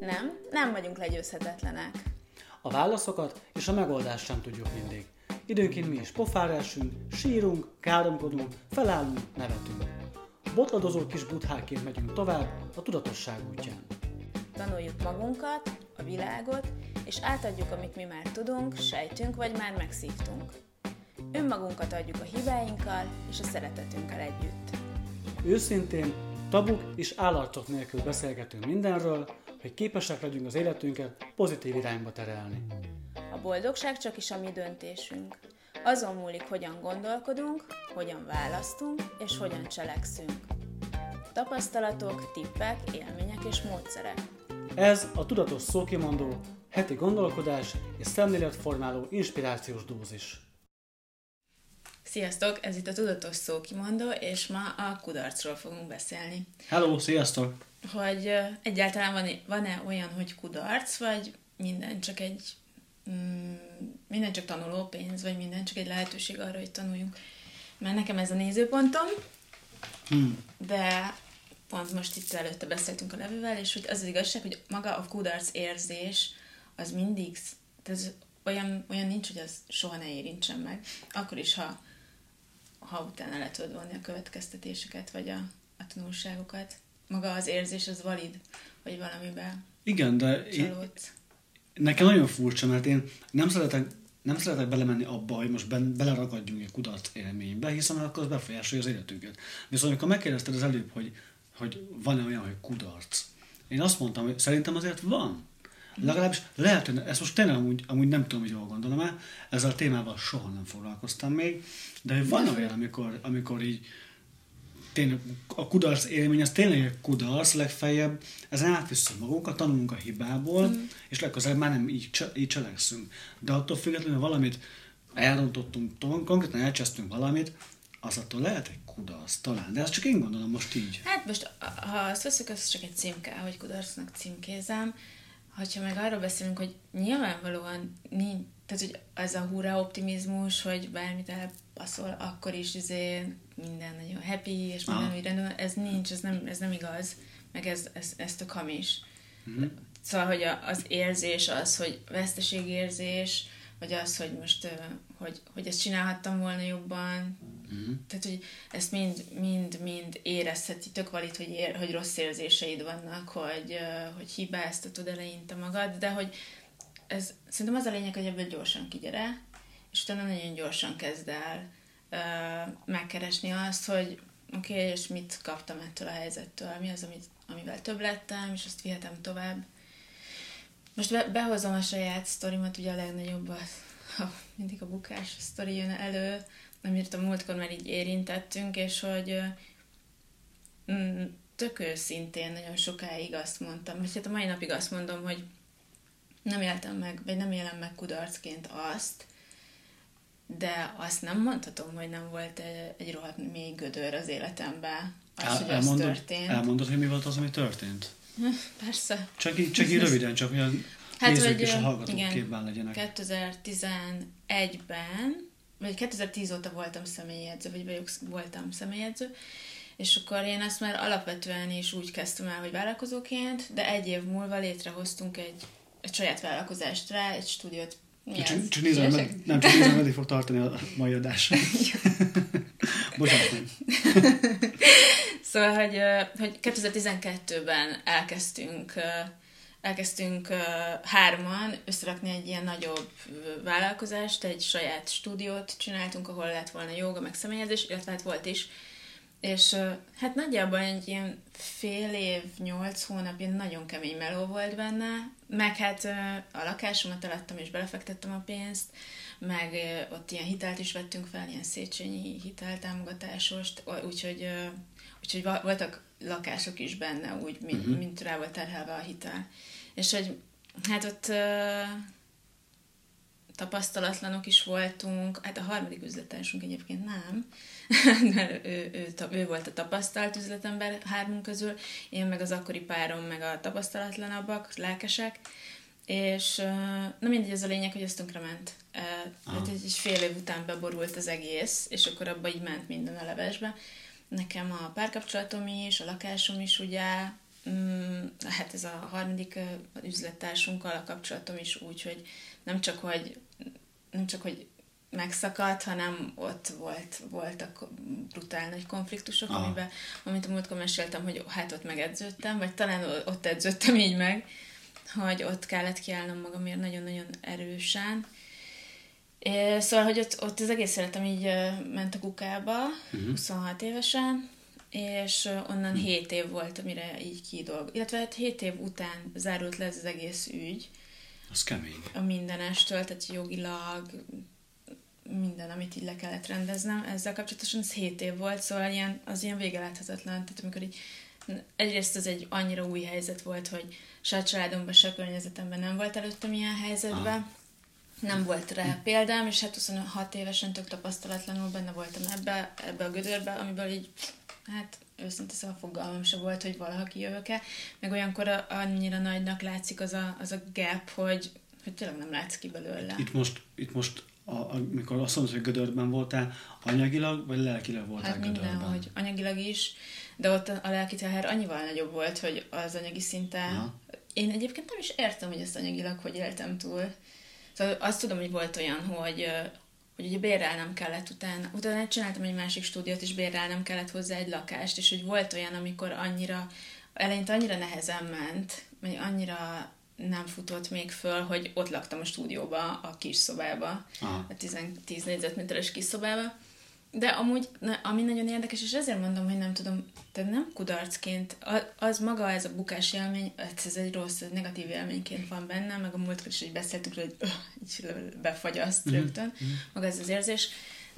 Nem, nem vagyunk legyőzhetetlenek. A válaszokat és a megoldást sem tudjuk mindig. Időnként mi is pofára esünk, sírunk, káromkodunk, felállunk, nevetünk. Botladozó kis butháként megyünk tovább a tudatosság útján. Tanuljuk magunkat, a világot, és átadjuk, amit mi már tudunk, sejtünk, vagy már megszívtunk. Önmagunkat adjuk a hibáinkkal és a szeretetünkkel együtt. Őszintén, tabuk és állarcok nélkül beszélgetünk mindenről, hogy képesek legyünk az életünket pozitív irányba terelni. A boldogság csak is a mi döntésünk. Azon múlik, hogyan gondolkodunk, hogyan választunk és hogyan cselekszünk. Tapasztalatok, tippek, élmények és módszerek. Ez a Tudatos Szókimondó, heti gondolkodás és szemléletformáló inspirációs dózis. Sziasztok, ez itt a Tudatos Szókimondó, és ma a kudarcról fogunk beszélni. Hello, sziasztok! Hogy egyáltalán van- van-e olyan, hogy kudarc, vagy minden csak egy mm, minden csak tanuló pénz, vagy minden csak egy lehetőség arra, hogy tanuljunk. Mert nekem ez a nézőpontom, Hmm. de pont most itt előtte beszéltünk a levővel, és hogy az az igazság, hogy maga a kudarc érzés az mindig, ez olyan, olyan nincs, hogy az soha ne érintsen meg. Akkor is, ha, ha utána le tudod vonni a következtetéseket, vagy a, a tanulságokat. Maga az érzés az valid, hogy valamiben Igen, de én, nekem nagyon furcsa, mert én nem szeretek, nem szeretek belemenni abba, hogy most ben, beleragadjunk egy kudarc élménybe, hiszen akkor az befolyásolja az életünket. Viszont amikor megkérdezted az előbb, hogy, hogy van-e olyan, hogy kudarc, én azt mondtam, hogy szerintem azért van. Legalábbis lehet, hogy ezt most tényleg amúgy, amúgy nem tudom, hogy jól gondolom el, ezzel a témával soha nem foglalkoztam még, de van olyan, amikor, amikor így tényleg a kudarc élmény, az tényleg egy kudarc, legfeljebb ezen átvisszük magunkat, tanulunk a hibából, mm. és legközelebb már nem így, így cselekszünk. De attól függetlenül, hogy valamit elrontottunk, konkrétan elcsesztünk valamit, az attól lehet egy kudarc talán. De ezt csak én gondolom most így. Hát most, ha azt veszük, az csak egy címke, hogy kudarcnak címkézem. Ha meg arról beszélünk, hogy nyilvánvalóan nincs, tehát hogy az a hurra optimizmus, hogy bármit elpasszol, akkor is izé minden nagyon happy, és minden Aha. úgy rendben, ez nincs, ez nem, ez nem igaz, meg ez, ez, ez tök hamis. Mhm. Szóval, hogy a, az érzés az, hogy veszteségérzés, vagy az, hogy most, hogy, hogy ezt csinálhattam volna jobban, Mhm. tehát, hogy ezt mind, mind, mind érezheti, tök valid, hogy, ér, hogy rossz érzéseid vannak, hogy, hogy hibáztatod eleinte magad, de hogy ez, szerintem az a lényeg, hogy ebből gyorsan kigyere, és utána nagyon gyorsan kezd el ö, megkeresni azt, hogy oké, okay, és mit kaptam ettől a helyzettől, mi az, amit, amivel több lettem, és azt vihetem tovább. Most be, behozom a saját sztorimat, ugye a legnagyobb az, ha mindig a bukás sztori jön elő, amit a múltkor már így érintettünk, és hogy mm, tök őszintén nagyon sokáig azt mondtam, vagy hát a mai napig azt mondom, hogy nem éltem meg, vagy nem élem meg kudarcként azt, de azt nem mondhatom, hogy nem volt egy, rohadt mély gödör az életemben. Az, El, hogy az elmondod, történt. elmondod, hogy mi volt az, ami történt? Persze. Csak így, csak így röviden, csak a Hát, nézők hogy, és a hallgatók igen. képben legyenek. 2011-ben, vagy 2010 óta voltam személyedző, vagy vagyok, voltam személyedző, és akkor én ezt már alapvetően is úgy kezdtem el, hogy vállalkozóként, de egy év múlva létrehoztunk egy, egy saját vállalkozást rá, egy stúdiót. Mi Csak, az? csak nézem, Hülyeség? med, nem csak nézem, meddig fog tartani a mai adás. Bocsánat. Szóval, hogy, hogy 2012-ben elkezdtünk, elkezdtünk hárman összerakni egy ilyen nagyobb vállalkozást, egy saját stúdiót csináltunk, ahol lett volna joga, meg személyezés, illetve hát volt is. És hát nagyjából egy ilyen fél év, nyolc hónap, ilyen nagyon kemény meló volt benne, meg hát a lakásomat eladtam és belefektettem a pénzt, meg ott ilyen hitelt is vettünk fel, ilyen Széchenyi hiteltámogatásost, úgyhogy, úgyhogy voltak lakások is benne, úgy, mint, uh-huh. mint rá volt terhelve a hitel. És hogy hát ott tapasztalatlanok is voltunk, hát a harmadik üzletársunk egyébként nem, mert ő, ő, ő, ő volt a tapasztalt üzletember hármunk közül, én meg az akkori párom, meg a tapasztalatlanabbak, lelkesek, és na mindegy, ez a lényeg, hogy ez tönkrement. Tehát egy, egy fél év után beborult az egész, és akkor abba így ment minden a levesbe. Nekem a párkapcsolatom is, a lakásom is ugye mm, hát ez a harmadik üzlettársunkkal a kapcsolatom is úgy, hogy nem csak, hogy nem csak, hogy megszakadt, hanem ott volt, voltak brutál nagy konfliktusok, Aha. amiben, amit a múltkor meséltem, hogy hát ott megedződtem, vagy talán ott edződtem így meg, hogy ott kellett kiállnom magamért nagyon-nagyon erősen. É, szóval, hogy ott, ott az egész életem így ment a kukába, uh-huh. 26 évesen, és onnan uh-huh. 7 év volt, amire így kidolg. Illetve hát 7 év után zárult le ez az egész ügy. Az kemény. A mindenestől, tehát jogilag, minden, amit így le kellett rendeznem. Ezzel kapcsolatosan ez 7 év volt, szóval ilyen, az ilyen vége láthatatlan. Tehát amikor így egyrészt ez egy annyira új helyzet volt, hogy se a családomban, se a környezetemben nem volt előttem ilyen helyzetben. Ah. Nem volt rá példám, és hát 26 évesen tök tapasztalatlanul benne voltam ebbe, ebbe a gödörbe, amiből így, hát őszinte szóval fogalmam se volt, hogy valaha kijövök-e. Meg olyankor annyira nagynak látszik az a, az a gap, hogy, hogy tényleg nem látsz ki belőle. Itt most, itt most a, amikor azt mondod, hogy gödörben voltál, anyagilag vagy lelkileg voltál hát gödörben? mindenhogy, anyagilag is, de ott a, lelki teher annyival nagyobb volt, hogy az anyagi szinten... Aha. Én egyébként nem is értem, hogy ezt anyagilag hogy éltem túl. Szóval azt tudom, hogy volt olyan, hogy, hogy ugye bérelnem kellett utána. Utána csináltam egy másik stúdiót, és bérelnem kellett hozzá egy lakást, és hogy volt olyan, amikor annyira, eleinte annyira nehezen ment, vagy annyira nem futott még föl, hogy ott laktam a stúdióba, a kis szobába, Aha. a 10, 10 négyzetméteres kis szobába. De amúgy, ami nagyon érdekes, és ezért mondom, hogy nem tudom, te nem kudarcként, az maga ez a bukás élmény, ez egy rossz, ez negatív élményként van benne, meg a múltkor is így beszéltük, hogy öh, így befagyaszt mm-hmm. rögtön, mhm. maga ez az érzés.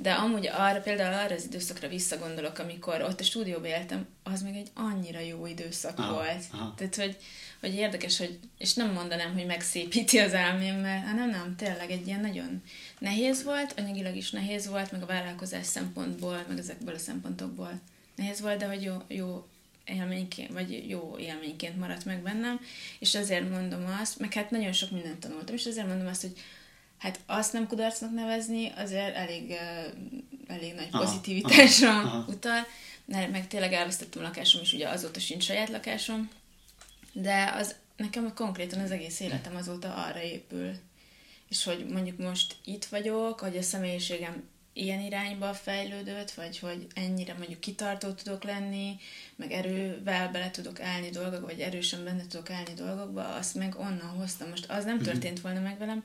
De amúgy arra, például arra az időszakra visszagondolok, amikor ott a stúdióban éltem, az meg egy annyira jó időszak aha, volt. Aha. Tehát, hogy, hogy érdekes, hogy, és nem mondanám, hogy megszépíti az mert hanem nem, tényleg egy ilyen nagyon nehéz volt, anyagilag is nehéz volt, meg a vállalkozás szempontból, meg ezekből a szempontokból nehéz volt, de hogy jó, jó élményként, vagy jó élményként maradt meg bennem, és azért mondom azt, meg hát nagyon sok mindent tanultam, és azért mondom azt, hogy hát azt nem kudarcnak nevezni, azért elég, elég nagy pozitivitásra aha, aha. utal, meg tényleg elvesztettem lakásom, és ugye azóta sincs saját lakásom, de az nekem konkrétan az egész életem azóta arra épül. És hogy mondjuk most itt vagyok, hogy a személyiségem ilyen irányba fejlődött, vagy hogy ennyire mondjuk kitartó tudok lenni, meg erővel bele tudok állni dolgokba, vagy erősen benne tudok állni dolgokba, azt meg onnan hoztam. Most az nem mhm. történt volna meg velem,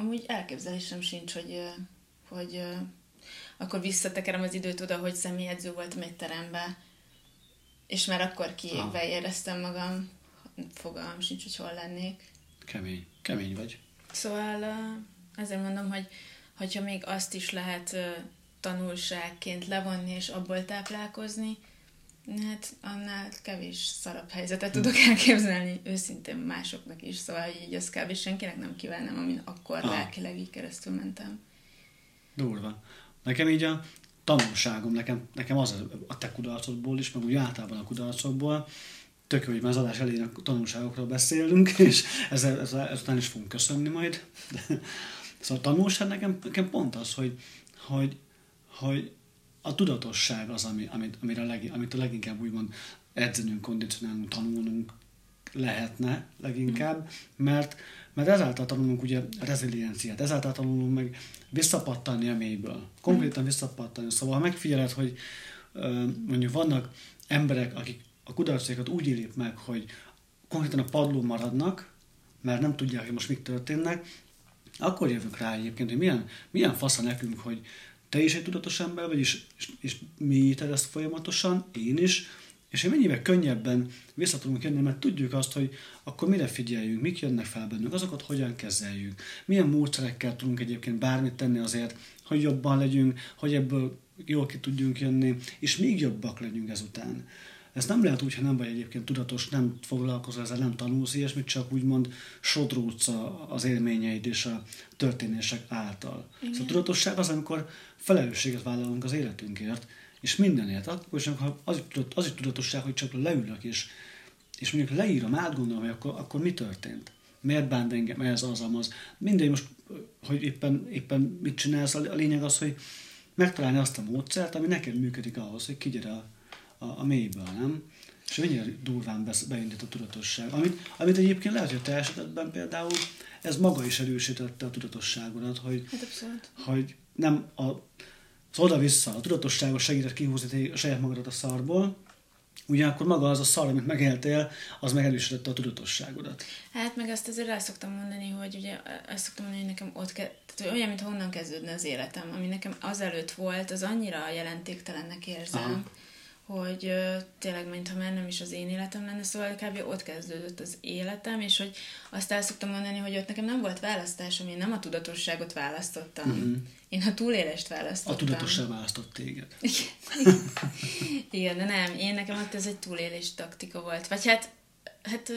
amúgy elképzelésem sincs, hogy, hogy akkor visszatekerem az időt oda, hogy személyedző voltam egy terembe, és már akkor kiégve éreztem magam, fogalmam sincs, hogy hol lennék. Kemény, kemény vagy. Szóval ezért mondom, hogy hogyha még azt is lehet tanulságként levonni és abból táplálkozni, hát annál kevés szarabb helyzetet tudok elképzelni őszintén másoknak is, szóval így az kb. senkinek nem kívánom, amin akkor ah. lelkileg így keresztül mentem. Durva. Nekem így a tanulságom, nekem, nekem az a te kudarcodból is, meg úgy általában a kudarcokból, tök jó, hogy már az adás elején a tanulságokról beszélünk, és ezzel, ezzel, ezután is fogunk köszönni majd. De, szóval a tanulság nekem, nekem pont az, hogy, hogy, hogy a tudatosság az, ami, amit, amire a leg, amit a leginkább úgymond edzenünk, kondicionálnunk, tanulnunk lehetne leginkább, mert, mert ezáltal tanulunk ugye rezilienciát, ezáltal tanulunk meg visszapattani a mélyből, konkrétan visszapattani. Szóval ha megfigyeled, hogy mondjuk vannak emberek, akik a kudarcaikat úgy élik meg, hogy konkrétan a padlón maradnak, mert nem tudják, hogy most mik történnek, akkor jövünk rá egyébként, hogy milyen, milyen fasza nekünk, hogy te is egy tudatos ember vagy, és, és, és mélyíted ezt folyamatosan, én is, és hogy mennyivel könnyebben vissza tudunk jönni, mert tudjuk azt, hogy akkor mire figyeljünk, mik jönnek fel bennünk, azokat hogyan kezeljük, milyen módszerekkel tudunk egyébként bármit tenni azért, hogy jobban legyünk, hogy ebből jól ki tudjunk jönni, és még jobbak legyünk ezután. Ez nem lehet úgy, ha nem vagy egyébként tudatos, nem foglalkozol ezzel, nem tanulsz ilyesmit, csak úgymond sodródsz az élményeid és a történések által. Igen. Szóval a tudatosság az, amikor felelősséget vállalunk az életünkért, és mindenért. Akkor is, az, az is tudatosság, hogy csak leülök, és, és mondjuk leírom, átgondolom, hogy akkor, akkor mi történt. Miért bánt engem ez, az, az. Mindegy, most, hogy éppen, éppen mit csinálsz, a lényeg az, hogy megtalálni azt a módszert, ami neked működik ahhoz, hogy kigyere a a, a mélyből, nem? És mennyire durván beindít a tudatosság. Amit, amit egyébként lehet, hogy a te esetedben például ez maga is erősítette a tudatosságodat, hogy, Hát abszolút. hogy nem a, az oda-vissza, a tudatosságos segített kihúzni a saját magadat a szarból, ugyanakkor maga az a szar, amit megéltél, az meg erősítette a tudatosságodat. Hát meg azt azért el szoktam mondani, hogy ugye azt szoktam mondani, hogy nekem ott ke- tehát hogy olyan, mintha honnan kezdődne az életem, ami nekem azelőtt volt, az annyira jelentéktelennek érzem, Aha. Hogy tényleg, mintha már nem is az én életem lenne, szóval kb. ott kezdődött az életem, és hogy azt el szoktam mondani, hogy ott nekem nem volt választásom, én nem a tudatosságot választottam. Mhm. Én a túlélést választottam. A tudatosság választott téged. Igen, de nem, én nekem ott ez egy túlélés taktika volt. Vagy hát, hát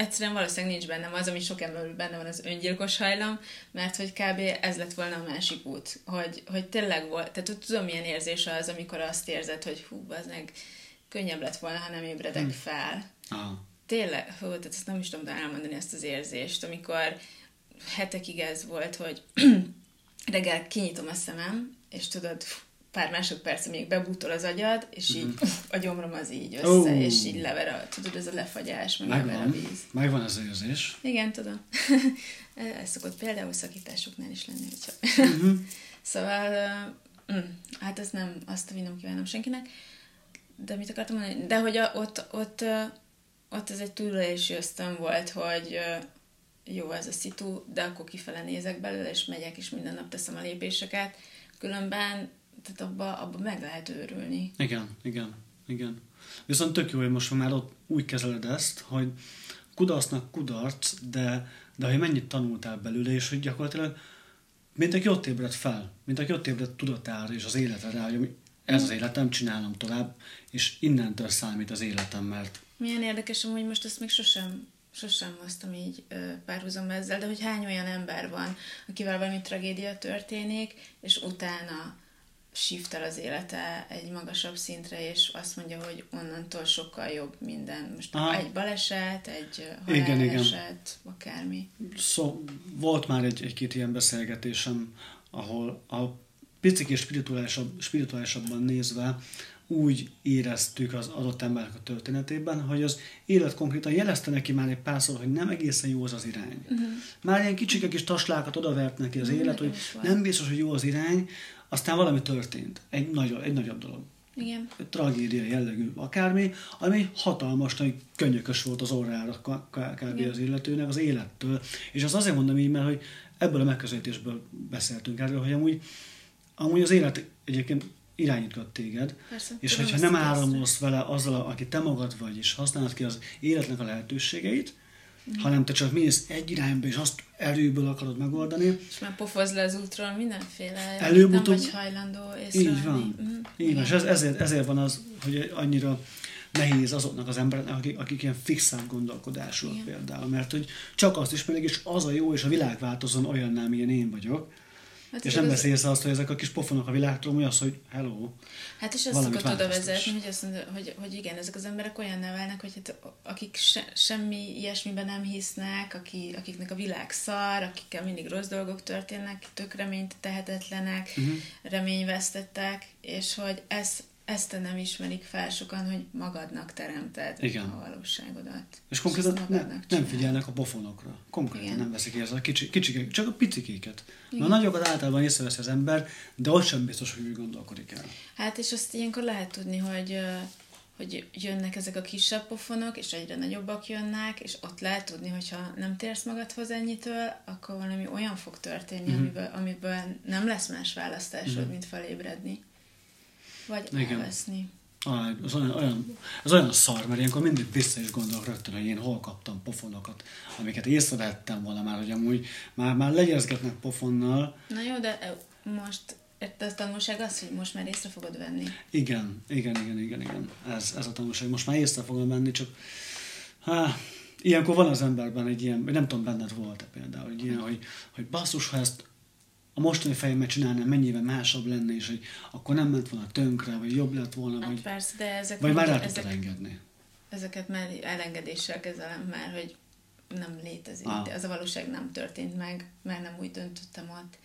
egyszerűen valószínűleg nincs bennem az, ami sok emberül benne van, az öngyilkos hajlam, mert hogy kb. ez lett volna a másik út. Hogy, hogy tényleg volt, tehát hogy tudom, milyen érzés az, amikor azt érzed, hogy hú, az meg könnyebb lett volna, ha nem ébredek Hm. fel. Ah, Tényleg, hú, tehát ezt nem is tudom elmondani ezt az érzést, amikor hetekig ez volt, hogy reggel kinyitom a szemem, és tudod, pár másodperc, még bebútol az agyad, és így a gyomrom az így össze, oh. és így lever a, tudod, ez a lefagyás, meg lever a megvan, víz. megvan az érzés. Igen, tudom. ez szokott például szakításoknál is lenni, hogyha... Mhm. Szóval, uh, mm, hát ezt nem, azt nem kívánom senkinek, de mit akartam mondani? De hogy a, ott, ott, ott ez egy túlélési ösztön volt, hogy jó ez a szitu, de akkor kifele nézek belőle, és megyek, és minden nap teszem a lépéseket. Különben, tehát abba, abba meg lehet őrülni. Igen, igen, igen. Viszont tök jó, hogy most már ott úgy kezeled ezt, hogy kudarcnak kudarc, de, de hogy mennyit tanultál belőle, és hogy gyakorlatilag mint aki ott ébredt fel, mint aki ott ébredt tudatára és az életre rá, hogy ez az életem, csinálom tovább, és innentől számít az életem, mert Milyen érdekes, hogy most ezt még sosem, sosem hoztam így párhuzamba ezzel, de hogy hány olyan ember van, akivel valami tragédia történik, és utána shiftel az élete egy magasabb szintre, és azt mondja, hogy onnantól sokkal jobb minden. Most Aha. egy baleset, egy Igen, igen. haláleset, akármi. Szó, volt már egy, egy-két ilyen beszélgetésem, ahol a picik és spirituálisabb, spirituálisabban nézve úgy éreztük az adott embernek a történetében, hogy az élet konkrétan jelezte neki már egy párszor, hogy nem egészen jó az az irány. Uh-huh. Már ilyen kicsike kis taslákat odavert neki az Mhm, élet, hogy nem biztos, hogy jó az irány, aztán valami történt. Egy, nagy, egy nagyobb dolog. Igen. Tragédia jellegű akármi, ami hatalmas, nagy könyökös volt az orrára kb. Igen. az illetőnek, az élettől. És azt azért mondom így, mert hogy ebből a megközelítésből beszéltünk erről, hogy amúgy, amúgy az élet egyébként irányítgat téged, Persze. és hogyha nem áramolsz vele azzal, aki te magad vagy, és használod ki az életnek a lehetőségeit, Mhm. hanem te csak mész egy irányba, és azt erőből akarod megoldani, És már pofozz le az útról mindenféle, amit nem vagy hajlandó észrevenni. Így van. Mhm. Így van, és ez, ezért, ezért van az, hogy annyira nehéz azoknak az embereknek, akik, akik ilyen fixált gondolkodásúak Igen. például, mert hogy csak azt ismerik, és az a jó, és a világ változzon olyanná, milyen én vagyok, Hát és nem az- beszélsz azt, hogy ezek a kis pofonok a világtól, mi az, hogy hello, Hát és Valamit szokott oda vezetni, hogy azt mondja, hogy, hogy igen, ezek az emberek olyan nevelnek, hogy hát, akik se, semmi ilyesmiben nem hisznek, aki, akiknek a világ szar, akikkel mindig rossz dolgok történnek, tök reményt tehetetlenek, Mhm. uh-huh. reményvesztettek, és hogy ez, ezt nem ismerik fel sokan, hogy magadnak teremted Igen. a valóságodat. és konkrétan magadnak nem csinálod. figyelnek a pofonokra. Konkrétan Igen. nem veszik észre a kicsi, kicsikék, csak a picikéket. Mert Igen. a nagyokat általában észreveszi az ember, de ott sem biztos, hogy úgy gondolkodik el. Hát és azt ilyenkor lehet tudni, hogy, hogy jönnek ezek a kisebb pofonok, és egyre nagyobbak jönnek, és ott lehet tudni, hogyha nem térsz magadhoz ennyitől, akkor valami olyan fog történni, Mhm. uh-huh. amiből, amiből nem lesz más választásod, uh-huh. mint felébredni. Vagy Igen. elveszni. Ez olyan, olyan, ez olyan szar, mert ilyenkor mindig vissza is gondolok rögtön, hogy én hol kaptam pofonokat, amiket észrevettem volna már, hogy amúgy már, már legyezgetnek pofonnal. Na jó, de ö, most a tanulság az, hogy most már észre fogod venni. Igen, igen, igen, igen, igen. Ez, ez a tanulság. Most már észre fogom menni, csak há, ilyenkor van az emberben egy ilyen, nem tudom, benned volt-e például, egy ilyen, hogy, hogy basszus, ha ezt a mostani fejemmel csinálnám, mennyivel másabb lenne, és hogy akkor nem ment volna tönkre, vagy jobb lett volna, Hát vagy, persze, de ezek, vagy már rá ezek, tudtad engedni. ezeket már elengedéssel kezelem már, hogy nem létezik. Ah. Ez a valóság nem történt meg, mert nem úgy döntöttem ott.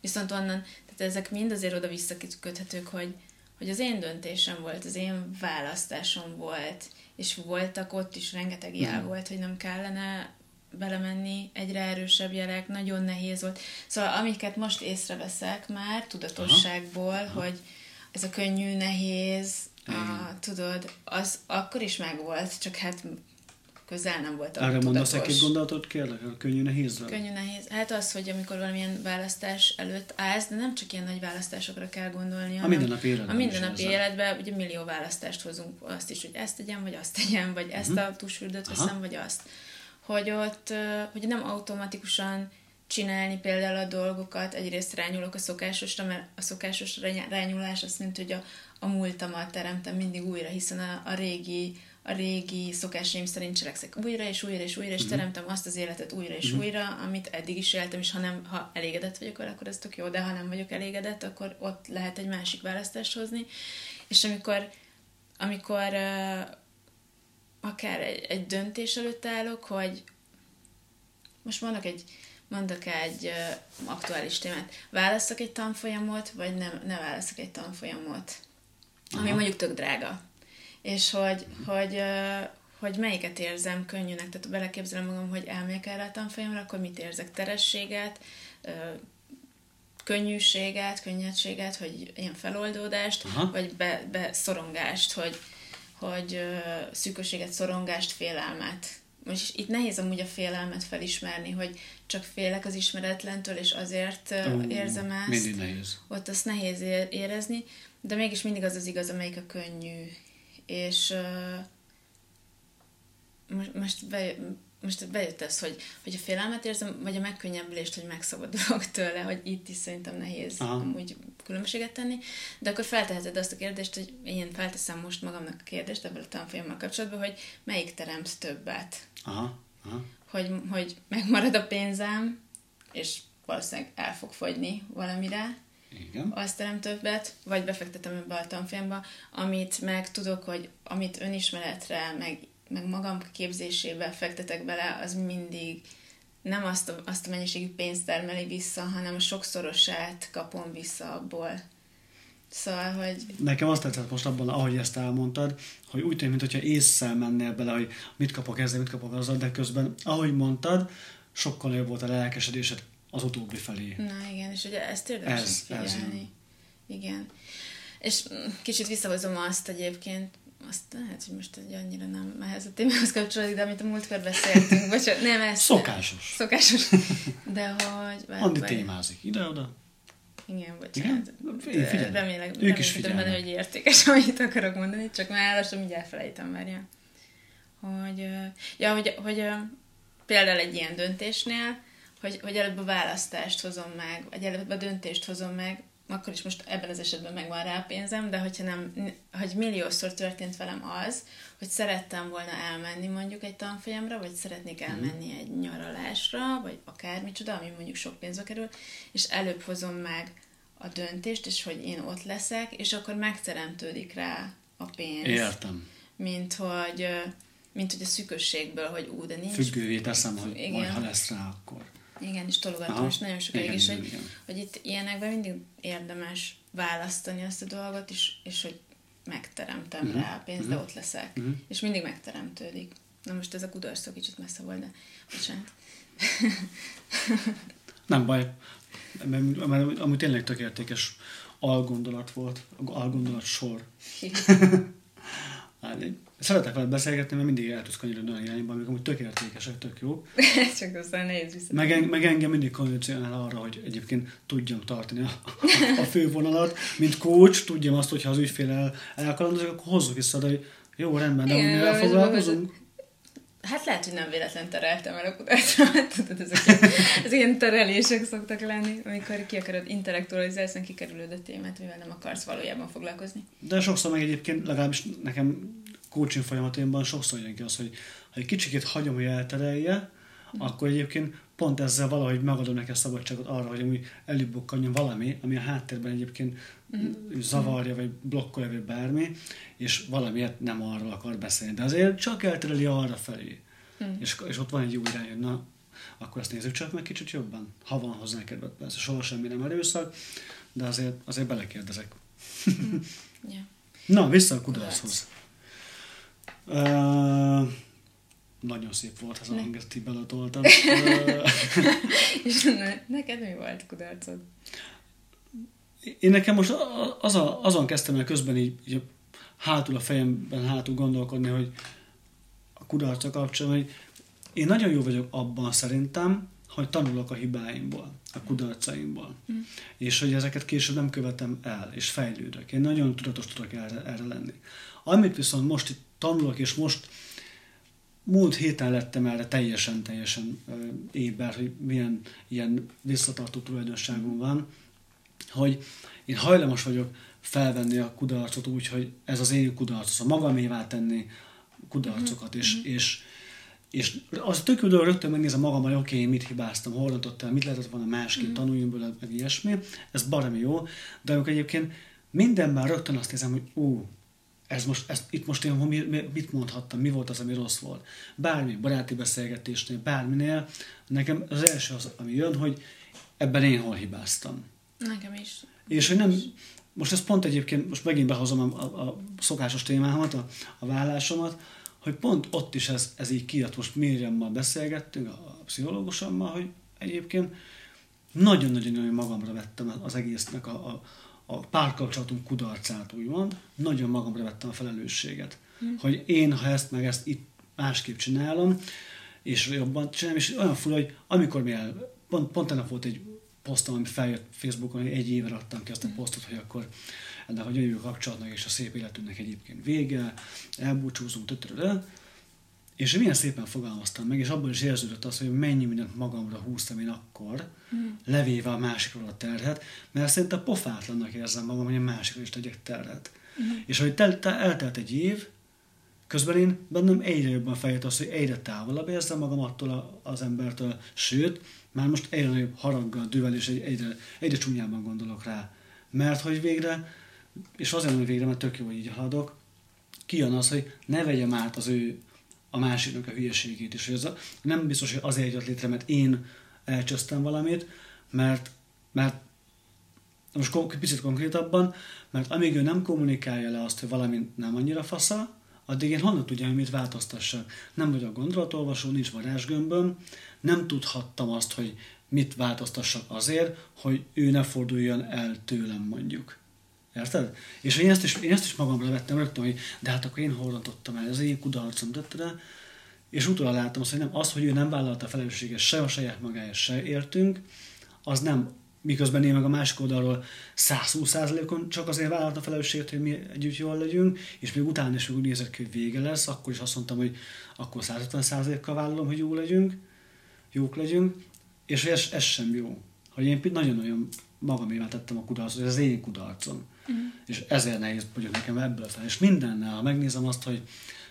Viszont onnan, tehát ezek mind azért oda visszaköthetők, hogy, hogy az én döntésem volt, az én választásom volt, és voltak ott is rengeteg jel volt, hogy nem kellene belemenni, egyre erősebb jelek, nagyon nehéz volt. Szóval amiket most észreveszek már tudatosságból, Aha. hogy ez a könnyű, nehéz, a, tudod, az akkor is megvolt, csak hát közel nem volt Arra mondasz egy-két gondolatot, kérlek, a könnyű nehézre? Könnyű nehéz. Hát az, hogy amikor valamilyen választás előtt állsz, de nem csak ilyen nagy választásokra kell gondolni, a mindennapi életben. A mindennapi életben ugye millió választást hozunk, azt is, hogy ezt tegyem, vagy azt tegyem, vagy ezt uh-huh. a tusfürdőt veszem, vagy azt. Hogy ott, hogy nem automatikusan csinálni például a dolgokat, egyrészt rányulok a szokásosra, mert a szokásos rányulás azt mint, hogy a, a múltamat teremtem mindig újra, hiszen a, a régi a régi szokásaim szerint cselekszek újra és újra és újra, és uh-huh. teremtem azt az életet újra és uh-huh. újra, amit eddig is éltem, és ha, nem, ha elégedett vagyok vele, akkor ez tök jó, de ha nem vagyok elégedett, akkor ott lehet egy másik választást hozni. És amikor, amikor uh, akár egy, egy döntés előtt állok, hogy most mondok egy, mondok egy uh, aktuális témát. Válaszok egy tanfolyamot, vagy nem, ne válaszok egy tanfolyamot? Aha. Ami mondjuk tök drága és hogy, hogy, hogy melyiket érzem könnyűnek, tehát beleképzelem magam, hogy elmegyek erre a tanfolyamra, akkor mit érzek? Terességet, könnyűséget, könnyedséget, hogy ilyen feloldódást, Aha. vagy be, be szorongást, hogy, hogy szűkösséget, szorongást, félelmet. Most itt nehéz amúgy a félelmet felismerni, hogy csak félek az ismeretlentől, és azért uh, érzem ezt. Mindig nehéz. Ott azt nehéz érezni, de mégis mindig az az igaz, amelyik a könnyű és uh, most, most, be, most bejött ez, hogy, hogy a félelmet érzem, vagy a megkönnyebbülést, hogy megszabadulok tőle, hogy itt is szerintem nehéz Aha. amúgy különbséget tenni, de akkor felteheted azt a kérdést, hogy én felteszem most magamnak a kérdést ebből a tanfolyammal kapcsolatban, hogy melyik teremt többet. Aha. Aha. Hogy, hogy megmarad a pénzem, és valószínűleg el fog fogyni valamire, igen. azt terem többet, vagy befektetem ebbe a tanfolyamba, amit meg tudok, hogy amit önismeretre, meg, meg magam képzésébe fektetek bele, az mindig nem azt a, azt a mennyiségű pénzt termeli vissza, hanem a sokszorosát kapom vissza abból. Szóval, hogy... Nekem azt tetszett most abban, ahogy ezt elmondtad, hogy úgy tűnik, mintha észszel mennél bele, hogy mit kapok ezzel, mit kapok azzal, de közben, ahogy mondtad, sokkal jobb volt a lelkesedésed az utóbbi felé. Na igen, és ugye ezt érdemes ez, figyelni. Ez igen. És kicsit visszahozom azt egyébként, azt lehet, hogy most egy annyira nem ehhez a témához kapcsolódik, de amit a múltkor beszéltünk, vagy nem ez. Szokásos. Szokásos. De hogy... Andi témázik ide-oda. Igen, bocsánat. Igen? Figyelj. Remélem, ők is benne, hogy értékes, amit akarok mondani, csak már lassan így elfelejtem, várja. Hogy, ja, hogy, hogy például egy ilyen döntésnél, hogy, hogy előbb a választást hozom meg, vagy előbb a döntést hozom meg, akkor is most ebben az esetben megvan rá a pénzem, de hogyha nem, hogy milliószor történt velem az, hogy szerettem volna elmenni mondjuk egy tanfolyamra, vagy szeretnék mhm. elmenni egy nyaralásra, vagy akármicsoda, ami mondjuk sok pénzbe kerül, és előbb hozom meg a döntést, és hogy én ott leszek, és akkor megteremtődik rá a pénz. Értem. Mint hogy, mint hogy a szűkösségből, hogy ú, de nincs. Függővé teszem, hogy igen. majd ha lesz rá, akkor. Igen, és tologatom, és nagyon sokáig is, hogy, hogy itt ilyenekben mindig érdemes választani azt a dolgot, és, és hogy megteremtem uh-huh. rá a pénzt, uh-huh. de ott leszek. Uh-huh. És mindig megteremtődik. Na most ez a kudarc szó kicsit messze volt, de bocsánat. Nem baj, mert, mert amúgy tényleg tök értékes algondolat volt, algondolat sor. Hát, Szeretek veled beszélgetni, mert mindig el tudsz kanyarodni olyan irányba, amik amúgy tök értékesek, tök jó. Csak aztán nehéz vissza. Meg, meg engem mindig kondicionál arra, hogy egyébként tudjam tartani a, a fővonalat, mint coach, tudjam azt, hogyha az ügyfélel elkalandozik, akkor hozzuk vissza, de hogy jó, rendben, de Igen, mivel foglalkozunk? Hát lehet, hogy nem véletlen tereltem el a kudarcot. Tudod, ezek ez ilyen terelések szoktak lenni, amikor ki akarod intellektualizálni, aztán kikerülőd a témát, mivel nem akarsz valójában foglalkozni. De sokszor meg egyébként, legalábbis nekem coaching folyamatomban sokszor jön ki az, hogy ha egy kicsikét hagyom, hogy elterelje, mm. akkor egyébként pont ezzel valahogy megadom neki a szabadságot arra, hogy amúgy előbbukkanjon valami, ami a háttérben egyébként mm. zavarja, vagy blokkolja, vagy bármi, és valamiért nem arról akar beszélni. De azért csak eltereli arra felé. Mm. És, és ott van egy jó irány, hogy na, akkor ezt nézzük csak meg kicsit jobban. Ha van hozzá kedved, persze soha semmi nem erőszak, de azért, azért belekérdezek. Mm. Ja. Na, vissza a kudarchoz. Uh, nagyon szép volt ez a hang, ezt így beletoltam. És ne, neked mi volt kudarcod? Én nekem most az a, azon kezdtem el közben így, így hátul a fejemben hátul gondolkodni, hogy a kudarca kapcsolatban, hogy én nagyon jó vagyok abban szerintem, hogy tanulok a hibáimból, a kudarcaimból. Mm. És hogy ezeket később nem követem el, és fejlődök. Én nagyon tudatos tudok erre, erre lenni. Amit viszont most itt tanulok, és most múlt héten lettem erre teljesen, teljesen éber, hogy milyen ilyen visszatartó tulajdonságom van, hogy én hajlamos vagyok felvenni a kudarcot úgy, hogy ez az én kudarcot, a magamévá tenni kudarcokat, mm-hmm. és, és, és az tök jó rögtön megnézem magam, hogy oké, okay, mit hibáztam, hol rontottam, mit lehetett volna másképp, mm-hmm. tanuljunk belőle, meg ilyesmi, ez baromi jó, de amikor egyébként mindenben rögtön azt hiszem, hogy ú, ez most, ez, itt most én mit mondhattam, mi volt az, ami rossz volt. Bármi, baráti beszélgetésnél, bárminél, nekem az első az, ami jön, hogy ebben én hol hibáztam. Nekem is. És hogy nem, most ez pont egyébként, most megint behozom a, a, a szokásos témámat, a, a vállásomat, hogy pont ott is ez, ez így kijött, most Miriammal beszélgettünk, a, a pszichológusommal, hogy egyébként nagyon-nagyon magamra vettem az egésznek a, a, a párkapcsolatunk kudarcát, úgymond, nagyon magamra vettem a felelősséget. Mm. Hogy én, ha ezt meg ezt itt másképp csinálom, és jobban csinálom, és olyan fura, hogy amikor mi el, pont, pont ennek volt egy posztom, ami feljött Facebookon, hogy egy éve adtam ki azt a mm. posztot, hogy akkor ennek a gyönyörű kapcsolatnak és a szép életünknek egyébként vége, elbúcsúzunk, tötöröde. És milyen szépen fogalmaztam meg, és abban is érződött az, hogy mennyi mindent magamra húztam én akkor, mm. levéve a másikról a terhet, mert szerintem pofátlannak érzem magam, hogy a másikról is tegyek terhet. Mm. És hogy tel- tel- eltelt egy év, közben én bennem egyre jobban fejött az, hogy egyre távolabb érzem magam attól a, az embertől, sőt, már most egyre nagyobb haraggal, düvel, és egyre, egyre csúnyában gondolok rá. Mert hogy végre, és azért hogy végre, mert tök jó, hogy így haladok, kijön az, hogy ne vegyem át az ő a másiknak a hülyeségét is. Hogy az, nem biztos, hogy azért jött létre, mert én elcsöztem valamit, mert, mert most picit konkrétabban, mert amíg ő nem kommunikálja le azt, hogy valami nem annyira fasza, addig én honnan tudjam, mit változtassak. Nem vagyok gondolatolvasó, nincs varázsgömböm, nem tudhattam azt, hogy mit változtassak azért, hogy ő ne forduljon el tőlem mondjuk. Érted? És én ezt is, én ezt is magamra vettem rögtön, hogy de hát akkor én hordottam el, ez én kudarcom, de és utólag láttam azt, hogy nem az, hogy ő nem vállalta a felelősséget se a saját magáért, se értünk, az nem, miközben én meg a másik oldalról 120%-on csak azért vállalta a felelősséget, hogy mi együtt jól legyünk, és még utána is úgy nézett ki, hogy vége lesz, akkor is azt mondtam, hogy akkor 150%-kal vállalom, hogy jó legyünk, jók legyünk, és ez, ez sem jó. Hogy én nagyon-nagyon magamévá tettem a kudarcot, ez az én kudarcom. És ezért nehéz vagyok nekem ebből fel. És mindennel, ha megnézem azt, hogy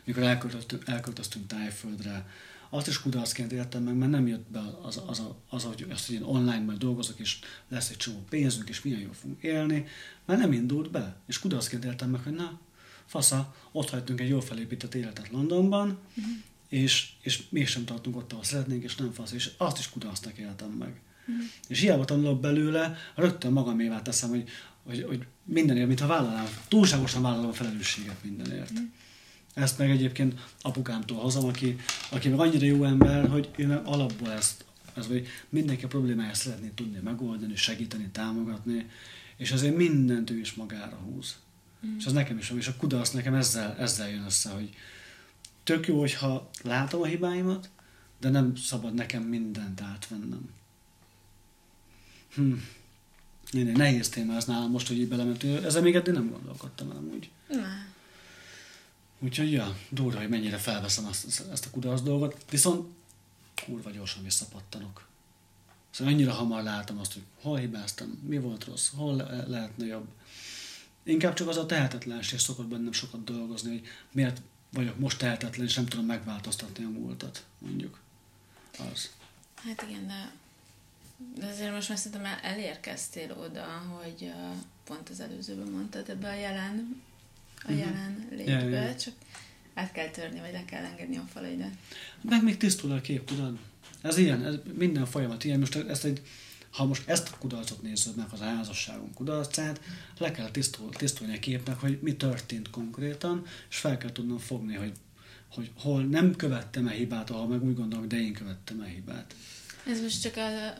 mikor elköltöztünk, elköltöztünk tájföldre, azt is kudarcként éltem meg, mert nem jött be az, az, az, az hogy, azt, hogy én online majd dolgozok, és lesz egy csomó pénzünk, és milyen jól fogunk élni, mert nem indult be. És kudarcként éltem meg, hogy na, fasza, ott hagytunk egy jól felépített életet Londonban, uh-huh. és, és mégsem tartunk ott, ahol szeretnénk, és nem fasz, és azt is kudarcnak éltem meg. Uh-huh. És hiába tanulok belőle, rögtön magamévá teszem, hogy, hogy, hogy mindenért, mintha vállalnám, túlságosan vállalom a felelősséget mindenért. Uh-huh. Ezt meg egyébként apukámtól hozom, aki, aki meg annyira jó ember, hogy ő meg alapból ezt, ez, hogy mindenki a problémáját szeretné tudni megoldani, segíteni, támogatni, és azért mindent ő is magára húz. Mm. És az nekem is van, és a kudarc nekem ezzel, ezzel jön össze, hogy tök jó, hogyha látom a hibáimat, de nem szabad nekem mindent átvennem. Hm. Nehéz téma ez nálam most, hogy így belementünk. Ezzel még eddig nem gondolkodtam el amúgy. Nem. Úgyhogy, ja, durva, hogy mennyire felveszem azt, ezt a kudarc dolgot, viszont kurva gyorsan visszapattanok. Szóval annyira hamar látom azt, hogy hol hibáztam, mi volt rossz, hol le- lehetne jobb. Inkább csak az a tehetetlenség szokott bennem sokat dolgozni, hogy miért vagyok most tehetetlen, és nem tudom megváltoztatni a múltat, mondjuk. Az. Hát igen, de, de azért most már szerintem elérkeztél oda, hogy pont az előzőben mondtad ebbe a jelen a uh-huh. jelen létbe, yeah, yeah. csak át kell törni, vagy le kell engedni a falaidat. Meg még tisztul a kép, tudod? Ez ilyen, ez minden folyamat ilyen. Most ezt egy ha most ezt a kudarcot nézzük meg, az a házasságunk kudarcát, le kell tisztul, tisztulni a képnek, hogy mi történt konkrétan, és fel kell tudnom fogni, hogy, hogy hol nem követtem e hibát, ahol meg úgy gondolom, de én követtem e hibát. Ez most csak a...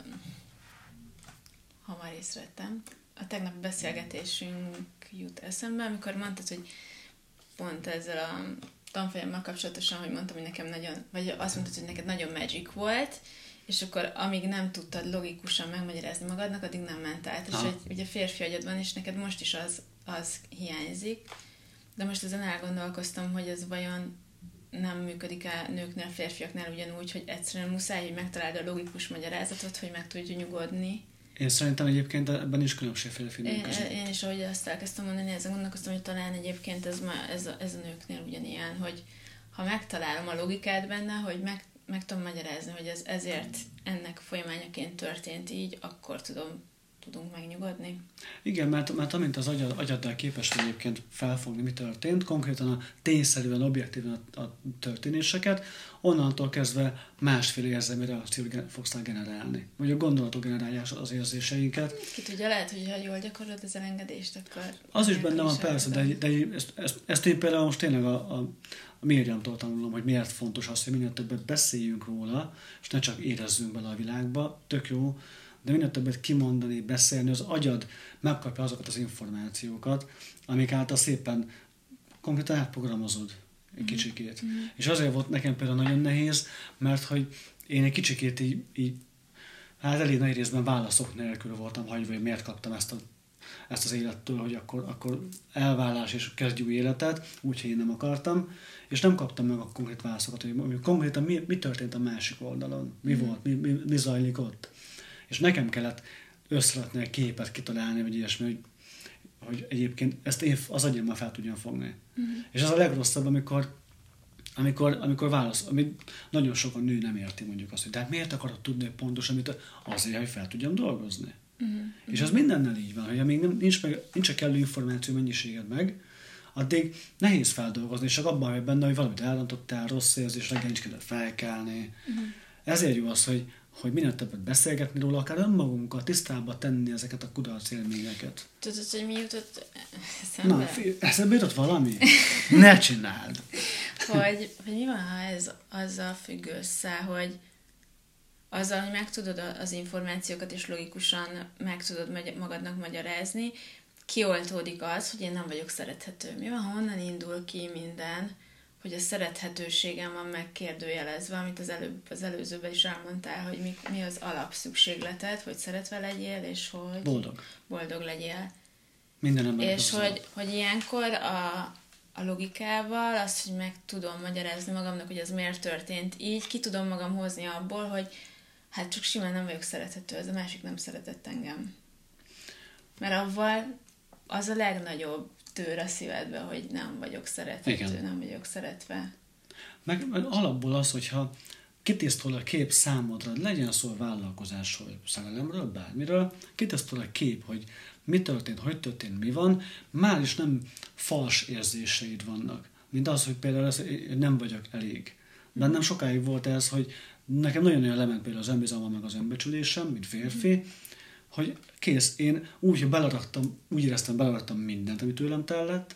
Ha már észrevettem, a tegnap beszélgetésünk jut eszembe, amikor mondtad, hogy pont ezzel a tanfolyammal kapcsolatosan, hogy mondtam, hogy nekem nagyon, vagy azt mondtad, hogy neked nagyon magic volt, és akkor amíg nem tudtad logikusan megmagyarázni magadnak, addig nem ment át. És egy, ugye férfi agyad van, és neked most is az, az hiányzik. De most ezen elgondolkoztam, hogy ez vajon nem működik el nőknél, férfiaknál ugyanúgy, hogy egyszerűen muszáj, hogy megtaláld a logikus magyarázatot, hogy meg tudj nyugodni. Én szerintem egyébként ebben is különbség férfi én, én is, ahogy azt elkezdtem mondani, ezen gondolkoztam, hogy talán egyébként ez, ma, ez, a, ez a nőknél ugyanilyen, hogy ha megtalálom a logikát benne, hogy meg, meg tudom magyarázni, hogy ez ezért ennek folyamányaként történt így, akkor tudom tudunk megnyugodni. Igen, mert, mert amint az agyad, agyaddal képes egyébként felfogni, mi történt, konkrétan a tényszerűen, objektíven a, a történéseket, onnantól kezdve másféle érzelmi reakciót fogsz generálni. Vagy a gondolatok generálják az érzéseinket. Ki tudja, lehet, hogy ha jól gyakorlod az elengedést, akkor... Az is benne van, persze, de, de ezt, ezt, ezt én például most tényleg a, a, a Miriamtól tanulom, hogy miért fontos az, hogy minél többet beszéljünk róla, és ne csak érezzünk bele a világba. Tök jó, de minél többet kimondani, beszélni, az agyad megkapja azokat az információkat, amik által szépen konkrétan átprogramozod egy mm. kicsikét. Mm. És azért volt nekem például nagyon nehéz, mert hogy én egy kicsikét így, így hát elég nagy részben válaszok nélkül voltam hagyva, hogy miért kaptam ezt, a, ezt az élettől, hogy akkor, akkor elvállás és kezdj új életet, úgyhogy én nem akartam, és nem kaptam meg a konkrét válaszokat, hogy konkrétan mi, mi történt a másik oldalon, mi mm. volt, mi, mi, mi zajlik ott és nekem kellett összerakni egy képet kitalálni, vagy ilyesmi, hogy, hogy egyébként ezt én az agyammal fel tudjam fogni. Uh-huh. És az a legrosszabb, amikor amikor, amikor válasz, amit nagyon sokan nő nem érti mondjuk azt, hogy de hát miért akarod tudni pontosan, amit azért, hogy fel tudjam dolgozni. Uh-huh. És az mindennel így van, hogy amíg nem, nincs, meg, nincs a kellő információ mennyiséged meg, addig nehéz feldolgozni, és csak abban vagy benne, hogy valamit elrontottál, rossz érzés, reggel nincs kedve felkelni. Uh-huh. Ezért jó az, hogy hogy minél többet beszélgetni róla, akár önmagunkkal tisztába tenni ezeket a kudarc élményeket. Tudod, hogy mi jutott eszembe? Na, eszembe jutott valami? ne csináld! hogy, hogy mi van, ha ez azzal függ össze, hogy azzal, hogy megtudod az információkat, és logikusan meg tudod magadnak magyarázni, kioltódik az, hogy én nem vagyok szerethető. Mi van, ha onnan indul ki minden, hogy a szerethetőségem van megkérdőjelezve, amit az, előbb, az előzőben is elmondtál, hogy mi, mi az alapszükségleted, hogy szeretve legyél, és hogy boldog, boldog legyél. Minden ember És hogy, hogy ilyenkor a, a logikával, azt, hogy meg tudom magyarázni magamnak, hogy ez miért történt így, ki tudom magam hozni abból, hogy hát csak simán nem vagyok szerethető, ez a másik nem szeretett engem. Mert avval az a legnagyobb tőr a szívedbe, hogy nem vagyok szerethető, Igen. nem vagyok szeretve. Meg, meg alapból az, hogyha kitisztul a kép számodra, legyen szó vállalkozásról, szerelemről, bármiről, kitisztul a kép, hogy mi történt, hogy történt, mi van, már is nem fals érzéseid vannak. Mint az, hogy például ez, nem vagyok elég. Bennem sokáig volt ez, hogy nekem nagyon-nagyon lement például az önbizalmam, meg az önbecsülésem, mint férfi, hogy kész, én úgy, hogy beleraktam, úgy éreztem, beleraktam mindent, amit tőlem tellett,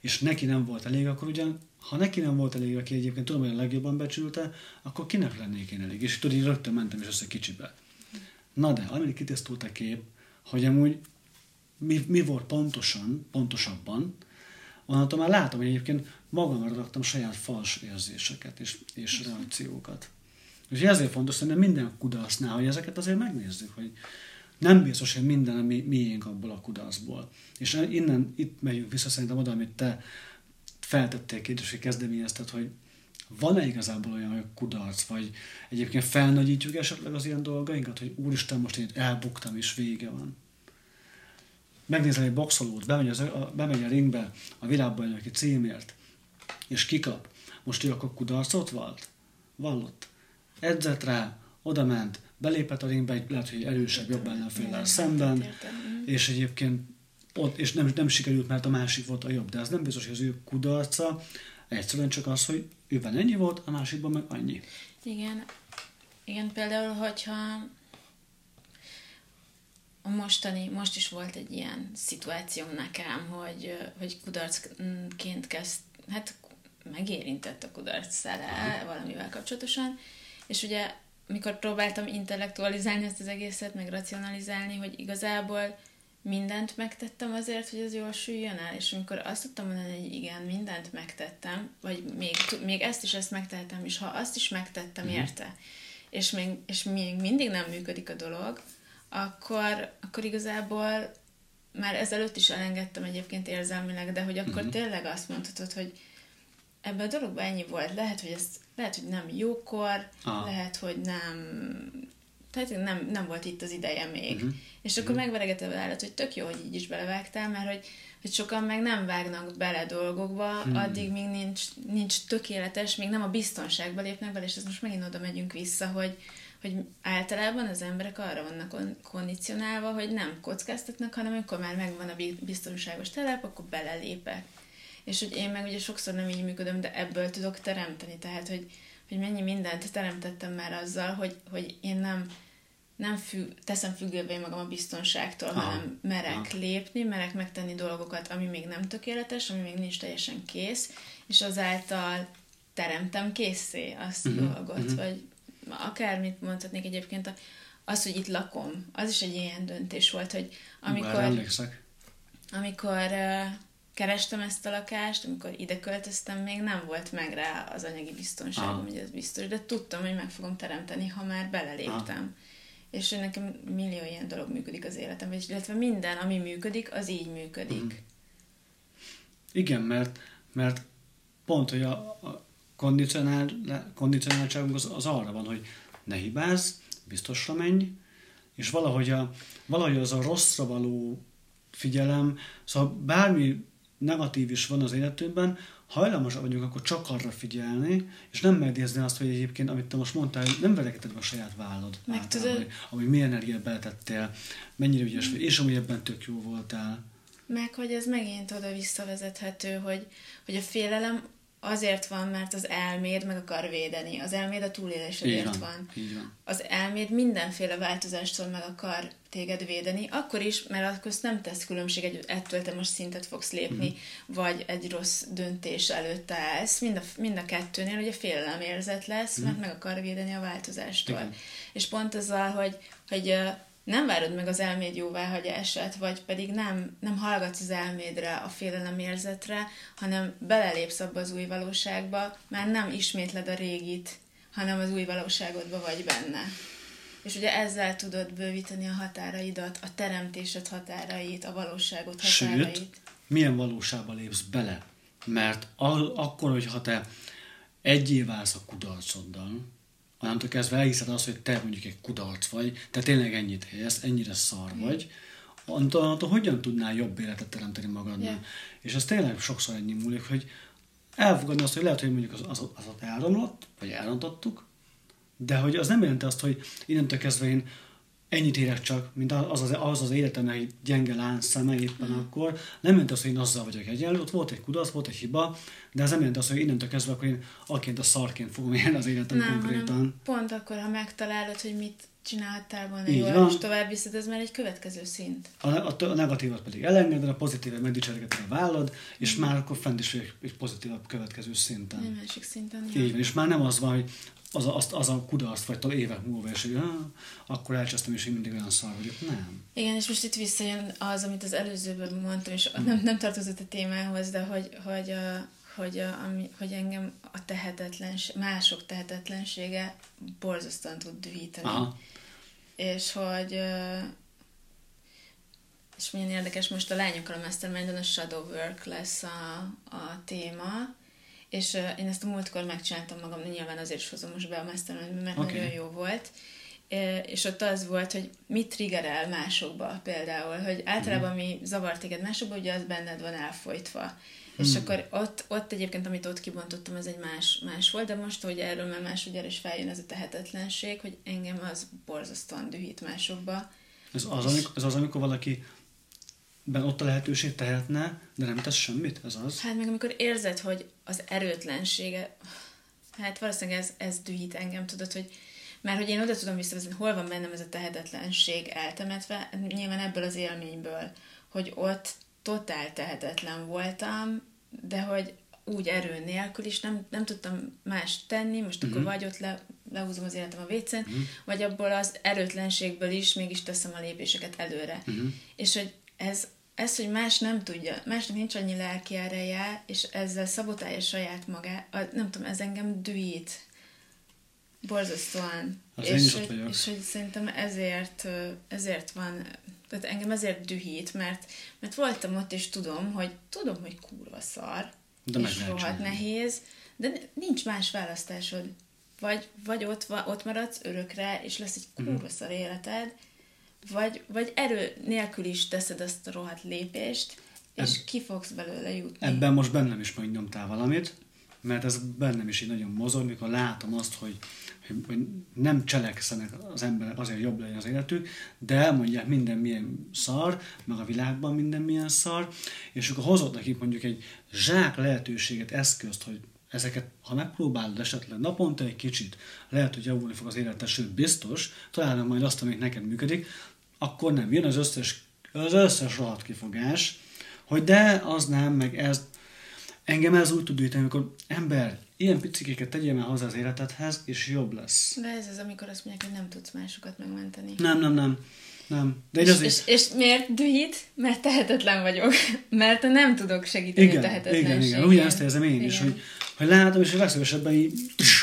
és neki nem volt elég, akkor ugyan, ha neki nem volt elég, aki egyébként tudom, hogy a legjobban becsülte, akkor kinek lennék én elég? És tudod, így rögtön mentem is össze kicsibe. Na de, amíg kitisztult a kép, hogy amúgy mi, mi volt pontosan, pontosabban, onnantól már látom, hogy egyébként magamra raktam saját fals érzéseket és, és reakciókat. És ezért fontos hogy minden kudarcnál, hogy ezeket azért megnézzük, hogy nem biztos, hogy minden mi, miénk abból a kudarcból. És innen itt megyünk vissza szerintem oda, amit te feltettél kérdés, hogy kezdeményezted, hogy van-e igazából olyan, hogy kudarc, vagy egyébként felnagyítjuk esetleg az ilyen dolgainkat, hogy úristen, most én elbuktam, és vége van. Megnézel egy boxolót, bemegy, az, a, bemegy a ringbe a világbajnoki címért, és kikap. Most ő akkor kudarcot valt? Vallott. Edzett rá, oda ment, belépett a ringbe, lehet, hogy erősebb, jobb ellenféllel szemben, és egyébként ott, és nem, nem sikerült, mert a másik volt a jobb, de ez nem biztos, hogy az ő kudarca, egyszerűen csak az, hogy őben ennyi volt, a másikban meg annyi. Igen. Igen, például, hogyha a mostani, most is volt egy ilyen szituációm nekem, hogy, hogy kudarcként kezd, hát megérintett a kudarc szele valamivel kapcsolatosan, és ugye mikor próbáltam intellektualizálni ezt az egészet, meg racionalizálni, hogy igazából mindent megtettem azért, hogy ez jól süljön el, és amikor azt tudtam mondani, hogy igen, mindent megtettem, vagy még, még ezt is ezt megtettem, és ha azt is megtettem mm. érte, és még, és még mindig nem működik a dolog, akkor, akkor igazából már ezelőtt is elengedtem egyébként érzelmileg, de hogy akkor uh-huh. tényleg azt mondhatod, hogy ebben a dologban ennyi volt. Lehet, hogy ez lehet, hogy nem jókor, Aha. lehet, hogy nem tehát nem, nem volt itt az ideje még. Uh-huh. És akkor uh-huh. megveregetve állat, hogy tök jó, hogy így is belevágtál, mert hogy, hogy sokan meg nem vágnak bele dolgokba, uh-huh. addig még nincs, nincs tökéletes, még nem a biztonságba lépnek bele, és ez most megint oda megyünk vissza, hogy, hogy általában az emberek arra vannak kondicionálva, hogy nem kockáztatnak, hanem amikor már megvan a biztonságos telep, akkor belelépek. És hogy én meg ugye sokszor nem így működöm, de ebből tudok teremteni, tehát hogy, hogy mennyi mindent teremtettem már azzal, hogy, hogy én nem, nem függ, teszem függővé magam a biztonságtól, Aha. hanem merek Aha. lépni, merek megtenni dolgokat, ami még nem tökéletes, ami még nincs teljesen kész, és azáltal teremtem készé azt uh-huh. dolgot, uh-huh. vagy akármit mondhatnék egyébként, az, hogy itt lakom, az is egy ilyen döntés volt, hogy amikor, amikor uh, kerestem ezt a lakást, amikor ide költöztem, még nem volt meg rá az anyagi biztonságom, hogy ez biztos, de tudtam, hogy meg fogom teremteni, ha már beleléptem. Aha. És nekem millió ilyen dolog működik az életemben, illetve minden, ami működik, az így működik. Mm. Igen, mert, mert pont, hogy a, a kondicionál, kondicionáltságunk az, az arra van, hogy ne hibázz, biztosra menj, és valahogy, a, valahogy az a rosszra való figyelem, szóval bármi negatív is van az életünkben, hajlamos vagyunk akkor csak arra figyelni, és nem megnézni azt, hogy egyébként, amit te most mondtál, nem verekeded a saját vállod. Meg tudod. Ami milyen energiát beletettél, mennyire ügyes vagy, és ami ebben tök jó voltál. Meg, hogy ez megint oda visszavezethető, hogy, hogy a félelem azért van, mert az elméd meg akar védeni. Az elméd a túlélésedért van. van. Így van. Az elméd mindenféle változástól meg akar téged védeni, akkor is, mert akkor nem tesz különbség, hogy ettől te most szintet fogsz lépni, mm. vagy egy rossz döntés előtt állsz. Mind a, mind a kettőnél ugye félelem érzet lesz, mm. mert meg akar védeni a változástól. Igen. És pont azzal, hogy, hogy nem várod meg az elméd jóváhagyását, vagy pedig nem, nem hallgatsz az elmédre, a érzetre, hanem belelépsz abba az új valóságba, már nem ismétled a régit, hanem az új valóságodba vagy benne. És ugye ezzel tudod bővíteni a határaidat, a teremtésed határait, a valóságot határait. Sőt, milyen valóságba lépsz bele? Mert akkor, hogyha te egyé válsz a kudarcoddal, onnantól kezdve elhiszed azt, hogy te mondjuk egy kudarc vagy, te tényleg ennyit helyez, ennyire szar vagy, onnantól, onnantól hogyan tudnál jobb életet teremteni magadnak. Yeah. És ez tényleg sokszor ennyi múlik, hogy elfogadni azt, hogy lehet, hogy mondjuk az, az, az elromlott, vagy elrontottuk, de hogy az nem jelenti azt, hogy innentől kezdve én ennyit érek csak, mint az az, az, az életem egy gyenge láncszeme éppen mm. akkor. Nem jelenti azt, hogy én azzal vagyok egyenlő, ott volt egy kudarc, volt egy hiba, de ez nem jelenti azt, hogy innentől kezdve akkor én aként a szarként fogom élni az életem nem, konkrétan. pont akkor, ha megtalálod, hogy mit csináltál volna Így jól, van. és tovább viszed, ez már egy következő szint. A, a, a negatívat pedig elengeded, a pozitívat megdicsergeted a vállad, és mm. már akkor fent is egy, egy pozitívabb következő szinten. Egy másik szinten. Így van, és már nem az van, hogy az a, az, az a kudarc vagy évek múlva, és hogy ah, akkor elcsesztem, és én mindig olyan szar vagyok. Nem. Igen, és most itt visszajön az, amit az előzőben mondtam, és nem, nem tartozott a témához, de hogy, hogy, a, hogy, a, ami, hogy engem a tehetetlenség, mások tehetetlensége borzasztóan tud dühíteni. Aha. És hogy és milyen érdekes, most a lányokkal a Mastermind-on a Shadow Work lesz a, a téma, és uh, én ezt a múltkor megcsináltam magam, nyilván azért is hozom most be a mastermind mert okay. nagyon jó volt. Uh, és ott az volt, hogy mit triggerel másokba például, hogy általában mm. mi zavar téged másokba, ugye az benned van elfolytva. Mm. És akkor ott, ott egyébként, amit ott kibontottam, ez egy más, más volt, de most, hogy erről már más ugye is feljön ez a tehetetlenség, hogy engem az borzasztóan dühít másokba. Ez az, amikor, ez az, amikor valaki ben ott a lehetőség tehetne, de nem tesz semmit, ez az? Hát meg amikor érzed, hogy az erőtlensége, hát valószínűleg ez, ez dühít engem, tudod, hogy mert hogy én oda tudom visszavezetni, hol van bennem ez a tehetetlenség eltemetve, nyilván ebből az élményből, hogy ott totál tehetetlen voltam, de hogy úgy erő nélkül is nem, nem tudtam más tenni, most uh-huh. akkor vagy ott le, lehúzom az életem a vécén, uh-huh. vagy abból az erőtlenségből is mégis teszem a lépéseket előre. Uh-huh. És hogy ez, ez, hogy más nem tudja, másnak nincs annyi lelki ereje, és ezzel szabotálja saját magát, nem tudom, ez engem dühít. Borzasztóan. Az és, hogy, és hogy szerintem ezért, ezért van, tehát engem ezért dühít, mert, mert voltam ott, és tudom, hogy tudom, hogy kurva szar, de és rohadt nehéz, de nincs más választásod. Vagy, vagy ott, ott maradsz örökre, és lesz egy mhm. kurva szar életed, vagy, vagy erő nélkül is teszed azt a rohadt lépést, és Eb- ki fogsz belőle jutni. Ebben most bennem is megnyomtál valamit, mert ez bennem is így nagyon mozog, mikor látom azt, hogy, hogy nem cselekszenek az emberek azért jobb legyen az életük, de elmondják minden milyen szar, meg a világban minden milyen szar, és akkor hozott nekik mondjuk egy zsák lehetőséget, eszközt, hogy ezeket, ha megpróbálod esetleg naponta egy kicsit, lehet, hogy javulni fog az életed, sőt biztos, találnak majd azt, amit neked működik, akkor nem jön az összes, az összes rohadt kifogás, hogy de, az nem, meg ez. Engem ez úgy tud ütni, amikor ember, ilyen picikéket tegyél már hozzá az életedhez, és jobb lesz. De ez az, amikor azt mondják, hogy nem tudsz másokat megmenteni. Nem, nem, nem. Nem. De és, azért... és, és, miért dühít? Mert tehetetlen vagyok. Mert nem tudok segíteni igen, tehetetlenségén. Igen, igen. Ugyanezt érzem én igen. is, hogy, hogy látom, és legszívesebben így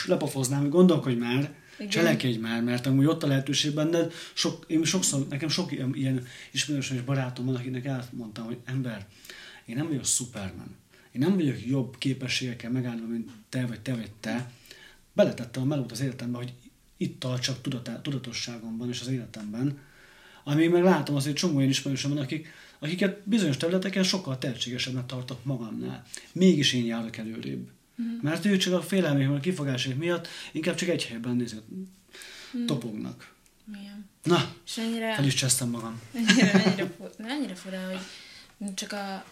lepofoznám, hogy gondolkodj már, igen. Cselekedj már, mert amúgy ott a lehetőség benned. Sok, én sokszor, nekem sok ilyen, ismerősöm és barátom van, akinek elmondtam, hogy ember, én nem vagyok Superman. Én nem vagyok jobb képességekkel megállni, mint te vagy te vagy te. Beletettem a melót az életembe, hogy itt tartsak tudatá, tudatosságomban és az életemben. Ami meg látom azért csomó olyan ismerősöm van, akik, akiket bizonyos területeken sokkal tehetségesebbnek tartok magamnál. Mégis én járok előrébb. Mm. Mert ő csak a félelmék, a kifogások miatt inkább csak egy helyben nézett, mm. topognak. Milyen? Na, és ennyire, fel is csesztem magam. Ennyire, ennyire, ennyire fura, hogy csak a,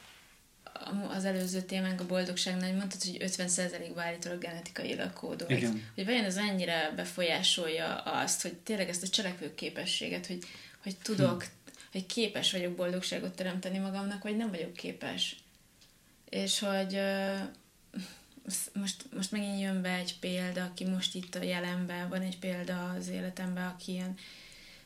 az előző témánk a boldogságnál, hogy mondtad, hogy 50%-ban állítólag genetikailag kódolt. Igen. Hogy vajon ez ennyire befolyásolja azt, hogy tényleg ezt a cselekvő képességet, hogy, hogy tudok, hm. hogy képes vagyok boldogságot teremteni magamnak, vagy nem vagyok képes. És hogy most, most megint jön be egy példa, aki most itt a jelenben, van egy példa az életemben, aki ilyen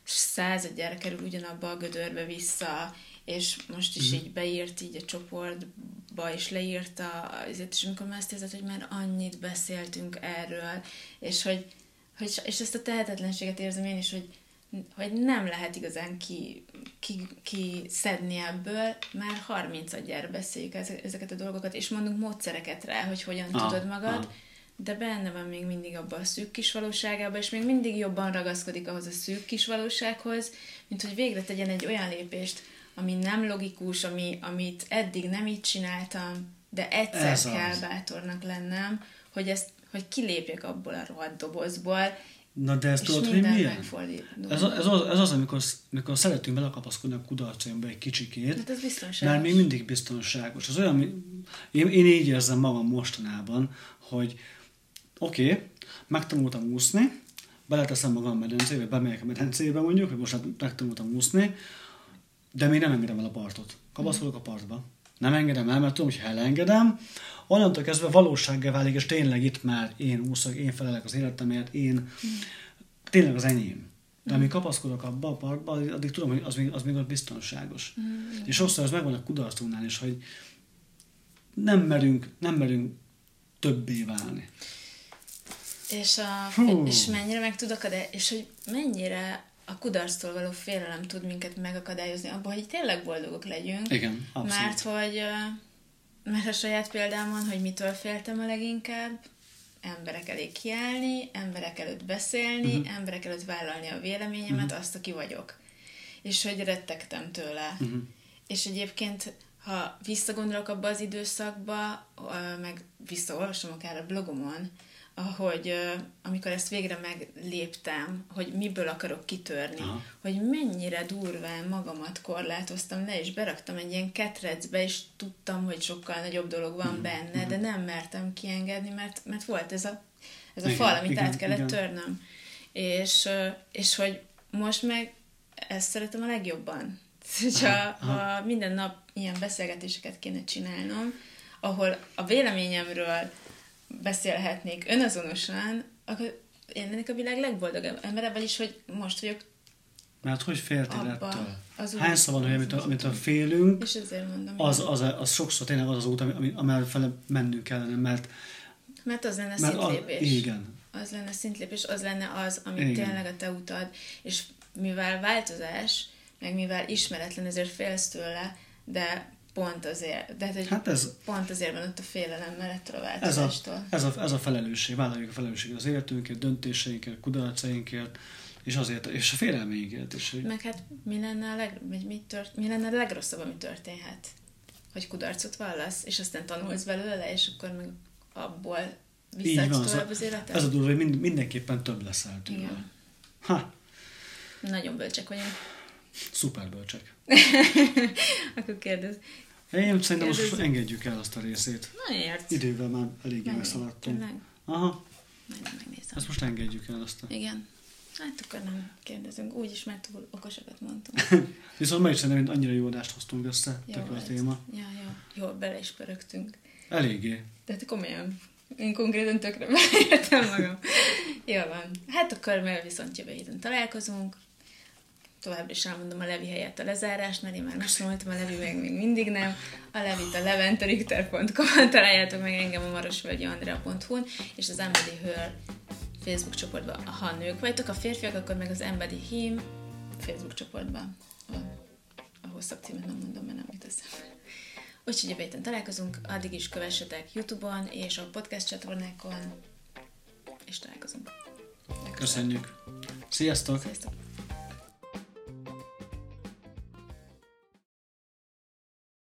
századjára kerül ugyanabba a gödörbe vissza, és most is mm. így beírt így a csoportba, és leírta, és amikor már azt érzed, hogy már annyit beszéltünk erről, és hogy, hogy és ezt a tehetetlenséget érzem én is, hogy hogy nem lehet igazán ki, ki, ki szedni ebből, már 30 adjára beszéljük ezeket a dolgokat, és mondunk módszereket rá, hogy hogyan ah, tudod magad, ah. de benne van még mindig abban a szűk kis valóságában, és még mindig jobban ragaszkodik ahhoz a szűk kis valósághoz, mint hogy végre tegyen egy olyan lépést, ami nem logikus, ami, amit eddig nem így csináltam, de egyszer Ez kell az. bátornak lennem, hogy ezt hogy kilépjek abból a rohadt dobozból, Na de ezt tudod, hogy milyen? Ez, ez, az, ez az, amikor, amikor szeretünk belekapaszkodni a kudarcaimba egy kicsikét, hát ez biztonságos. mert még mindig biztonságos. Az olyan, én, én így érzem magam mostanában, hogy oké, okay, megtanultam úszni, beleteszem magam a medencébe, bemegyek a medencébe mondjuk, hogy most megtanultam úszni, de még nem engedem el a partot. Kapaszkodok a partba. Nem engedem el, mert tudom, hogy ha elengedem, onnantól kezdve valósággá válik, és tényleg itt már én úszok, én felelek az életemért, én tényleg az enyém. De amíg kapaszkodok abba a parkba, addig tudom, hogy az még, az még ott biztonságos. Mm. És sokszor ez megvan a kudarcunknál is, hogy nem merünk, nem merünk többé válni. És, a, és mennyire meg tudok, de és hogy mennyire a kudarctól való félelem tud minket megakadályozni abban, hogy tényleg boldogok legyünk. Igen, abszolút. Mert hogy mert a saját példám hogy mitől féltem a leginkább, emberek elé kiállni, emberek előtt beszélni, uh-huh. emberek előtt vállalni a véleményemet, uh-huh. azt, aki vagyok. És hogy rettegtem tőle. Uh-huh. És egyébként, ha visszagondolok abba az időszakba, meg visszaolvasom akár a blogomon, ahogy amikor ezt végre megléptem, hogy miből akarok kitörni, Aha. hogy mennyire durván magamat korlátoztam le, és beraktam egy ilyen ketrecbe, és tudtam, hogy sokkal nagyobb dolog van mm. benne, mm. de nem mertem kiengedni, mert, mert volt ez a, ez a igen, fal, amit igen, át kellett igen. törnöm. És, és hogy most meg ezt szeretem a legjobban. Hogyha ha minden nap ilyen beszélgetéseket kéne csinálnom, ahol a véleményemről beszélhetnék önazonosan, akkor én lennék a világ legboldogabb embere, vagyis, hogy most vagyok, Mert hogy féltél ettől? az Hányszor van, hogy amit, a- amit a félünk, és ezért mondom. az, az, az sokszor tényleg az az út, ami, ami, amellett fele mennünk kellene, mert, Mert az lenne mert a, szintlépés. igen, Az lenne szintlépés, az lenne az, ami Igen. tényleg a te utad, és mivel változás, meg mivel ismeretlen, ezért félsz tőle, de pont azért, de hát, hogy hát ez, pont azért van ott a félelem mellettől a ez, a, változástól. ez, a, ez a felelősség, vállaljuk a felelősséget az életünkért, döntéseinkért, kudarcainkért, és azért, és a félelmeinkért is. Hogy, Meg hát mi lenne a, leg, vagy mi, tört, mi lenne a legrosszabb, ami történhet? Hogy kudarcot vallasz, és aztán tanulsz belőle, és akkor meg abból van, visszaadsz az tovább a- az életet? ez a durva, hogy mind, mindenképpen több leszel tőle. Igen. Ha, Nagyon bölcsek vagyunk. Szuper bölcsek. Akkor kérdez. Én szerintem most engedjük el azt a részét. Na ért. Idővel már eléggé. Tényleg? Aha, Majd megnézem. ezt most engedjük el azt a... Igen. Hát akkor nem kérdezünk. Úgyis már túl okosakat mondtunk. Viszont meg is szerintem annyira jó adást hoztunk össze, Jó tök a téma. Ja, jó. Jó, bele is pörögtünk. Eléggé. De hát komolyan. Én konkrétan tökre beleértem magam. Jó van. Hát akkor mert viszont jövő héten találkozunk. Továbbra is elmondom a Levi helyett a lezárást, mert én már megtanultam, a Levi meg még mindig nem. A Levit a leventorichter.com-on találjátok meg engem a marosvölgyiandrea.hu-n, és az Embody Her Facebook csoportban, ha nők vagytok, a férfiak, akkor meg az Embody Him Facebook csoportban van. A hosszabb címet nem mondom, mert nem jut eszembe. Úgyhogy jövő héten találkozunk, addig is kövessetek Youtube-on és a podcast csatornákon, és találkozunk. Legközelebb. Köszönjük. Sziasztok! Sziasztok!